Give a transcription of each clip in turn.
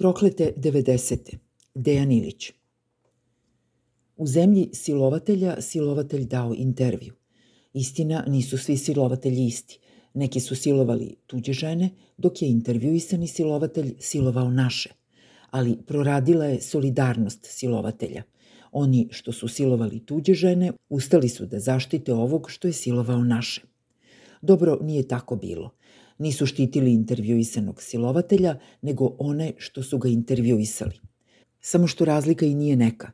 Proklete 90. Dejan Ilić U zemlji silovatelja silovatelj dao intervju. Istina, nisu svi silovatelji isti. Neki su silovali tuđe žene, dok je intervjuisani silovatelj silovao naše. Ali proradila je solidarnost silovatelja. Oni što su silovali tuđe žene, ustali su da zaštite ovog što je silovao naše. Dobro, nije tako bilo. Nisu štitili intervjuisanog silovatelja, nego one što su ga intervjuisali. Samo što razlika i nije neka,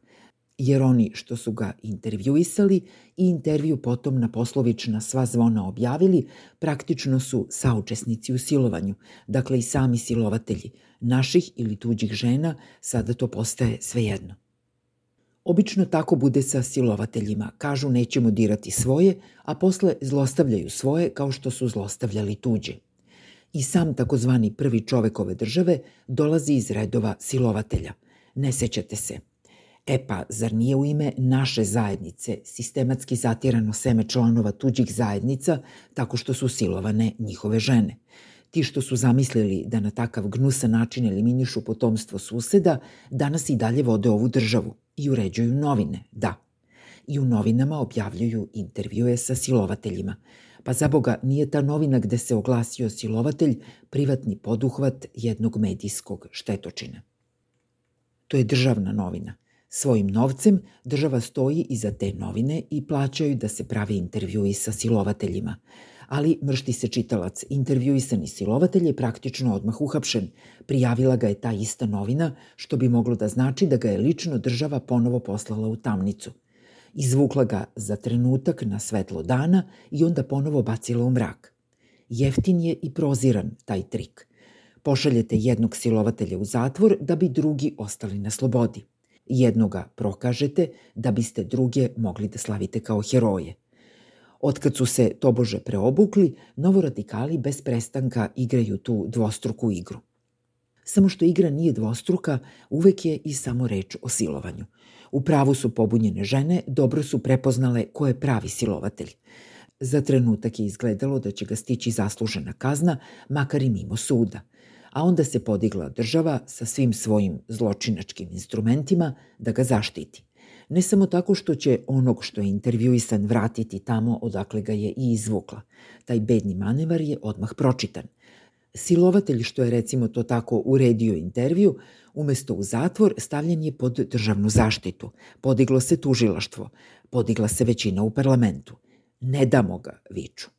jer oni što su ga intervjuisali i intervju potom na poslovična sva zvona objavili, praktično su saučesnici u silovanju, dakle i sami silovatelji, naših ili tuđih žena, sada to postaje svejedno. Obično tako bude sa silovateljima. Kažu nećemo dirati svoje, a posle zlostavljaju svoje kao što su zlostavljali tuđe. I sam takozvani prvi čovek ove države dolazi iz redova silovatelja. Ne sećate se. E pa, zar nije u ime naše zajednice sistematski zatirano seme članova tuđih zajednica tako što su silovane njihove žene? Ti što su zamislili da na takav gnusan način eliminišu potomstvo suseda, danas i dalje vode ovu državu i uređuju novine, da. I u novinama objavljuju intervjue sa silovateljima. Pa za Boga nije ta novina gde se oglasio silovatelj privatni poduhvat jednog medijskog štetočina. To je državna novina. Svojim novcem država stoji iza te novine i plaćaju da se prave intervjui sa silovateljima – ali mršti se čitalac. Intervjuisani silovatelj je praktično odmah uhapšen. Prijavila ga je ta ista novina, što bi moglo da znači da ga je lično država ponovo poslala u tamnicu. Izvukla ga za trenutak na svetlo dana i onda ponovo bacila u mrak. Jeftin je i proziran taj trik. Pošaljete jednog silovatelja u zatvor da bi drugi ostali na slobodi. Jednoga prokažete da biste druge mogli da slavite kao heroje – Otkad su se tobože preobukli, novoradikali bez prestanka igraju tu dvostruku igru. Samo što igra nije dvostruka, uvek je i samo reč o silovanju. U pravu su pobunjene žene, dobro su prepoznale ko je pravi silovatelj. Za trenutak je izgledalo da će ga stići zaslužena kazna, makar i mimo suda. A onda se podigla država sa svim svojim zločinačkim instrumentima da ga zaštiti ne samo tako što će onog što je intervjuisan vratiti tamo odakle ga je i izvukla. Taj bedni manevar je odmah pročitan. Silovatelj što je recimo to tako uredio intervju, umesto u zatvor stavljen je pod državnu zaštitu. Podiglo se tužilaštvo, podigla se većina u parlamentu. Ne damo ga, viču.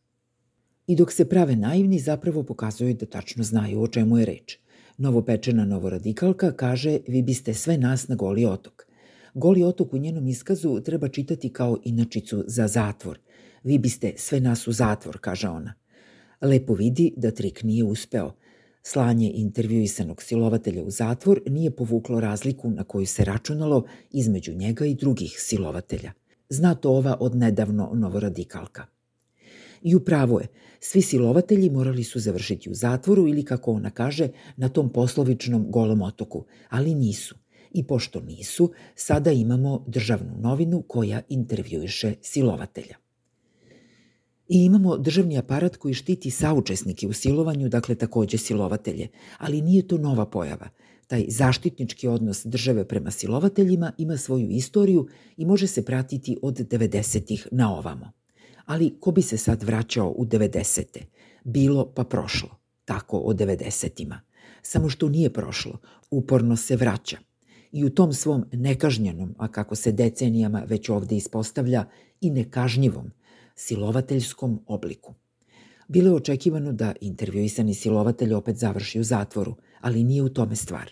I dok se prave naivni, zapravo pokazuju da tačno znaju o čemu je reč. Novopečena novoradikalka kaže vi biste sve nas na goli otok. Goli otok u njenom iskazu treba čitati kao inačicu za zatvor. Vi biste sve nas u zatvor, kaže ona. Lepo vidi da trik nije uspeo. Slanje intervjuisanog silovatelja u zatvor nije povuklo razliku na koju se računalo između njega i drugih silovatelja. Zna to ova od nedavno novoradikalka. I upravo je, svi silovatelji morali su završiti u zatvoru ili, kako ona kaže, na tom poslovičnom golom otoku, ali nisu – i pošto nisu, sada imamo državnu novinu koja intervjuiše silovatelja. I imamo državni aparat koji štiti saučesnike u silovanju, dakle takođe silovatelje, ali nije to nova pojava. Taj zaštitnički odnos države prema silovateljima ima svoju istoriju i može se pratiti od 90-ih na ovamo. Ali ko bi se sad vraćao u 90. Bilo pa prošlo, tako o 90-ima. Samo što nije prošlo, uporno se vraća i u tom svom nekažnjenom, a kako se decenijama već ovde ispostavlja, i nekažnjivom, silovateljskom obliku. Bilo je očekivano da intervjuisani silovatelj opet završi u zatvoru, ali nije u tome stvar.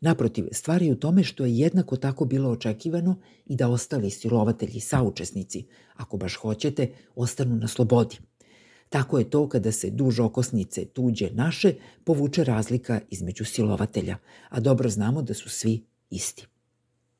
Naprotiv, stvar je u tome što je jednako tako bilo očekivano i da ostali silovatelji saučesnici, ako baš hoćete, ostanu na slobodi. Tako je to kada se duž okosnice tuđe naše povuče razlika između silovatelja, a dobro znamo da su svi isti.